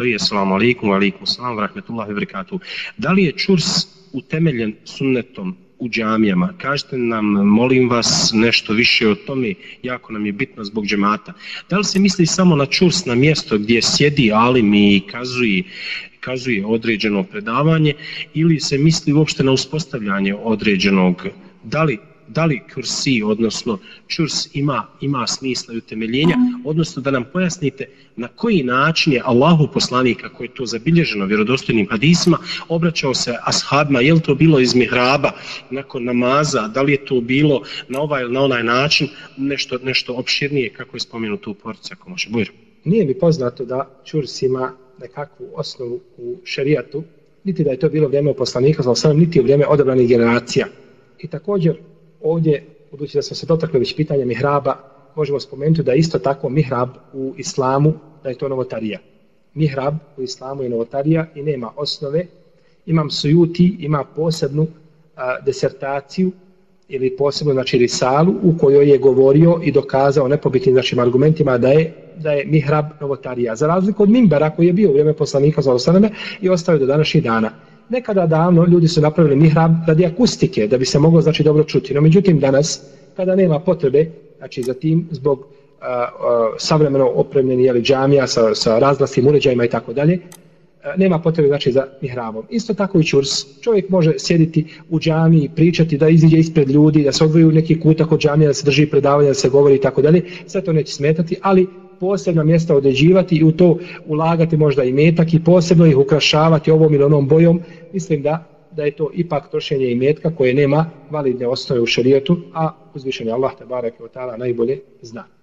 stoji, assalamu alaikum, alaikum, salam, rahmetullahi, wabarakatuh. Da li je čurs utemeljen sunnetom u džamijama? Kažete nam, molim vas, nešto više o tome, jako nam je bitno zbog džemata. Da li se misli samo na čurs na mjesto gdje sjedi alim i kazuje, kazuje određeno predavanje ili se misli uopšte na uspostavljanje određenog, da li da li kursi, odnosno čurs ima, ima smisla i utemeljenja, odnosno da nam pojasnite na koji način je Allahu poslanik, koji je to zabilježeno vjerodostojnim hadisima, obraćao se ashabima, je li to bilo iz mihraba, nakon namaza, da li je to bilo na ovaj ili na onaj način, nešto, nešto opširnije, kako je spomenuto u porci, ako može, bujro. Nije mi poznato da čurs ima nekakvu osnovu u šerijatu, niti da je to bilo vrijeme poslanika, niti u vrijeme odabranih generacija. I također, ovdje, budući da smo se dotakli već pitanja mihraba, možemo spomenuti da isto tako mihrab u islamu, da je to novotarija. Mihrab u islamu je novotarija i nema osnove. Imam sujuti, ima posebnu a, desertaciju ili posebnu znači risalu u kojoj je govorio i dokazao nepobitnim znači argumentima da je da je mihrab novotarija. Za razliku od mimbera koji je bio u vrijeme poslanika za osaname i ostao do današnjih dana nekada davno ljudi su napravili mihrab radi akustike, da bi se moglo znači dobro čuti. No međutim danas, kada nema potrebe, znači za tim, zbog a, a, savremeno opremljeni jeli, džamija sa, sa razglasnim uređajima i tako dalje, nema potrebe znači za mihrabom. Isto tako i čurs. Čovjek može sjediti u džamiji, pričati, da iziđe ispred ljudi, da se odvoji u neki kutak od džamija, da se drži predavanja, da se govori i tako dalje. Sve to neće smetati, ali posebna mjesta određivati i u to ulagati možda i metak i posebno ih ukrašavati ovom ili onom bojom, mislim da da je to ipak trošenje i metka koje nema validne osnove u šarijetu, a uzvišenje Allah te barake od najbolje zna.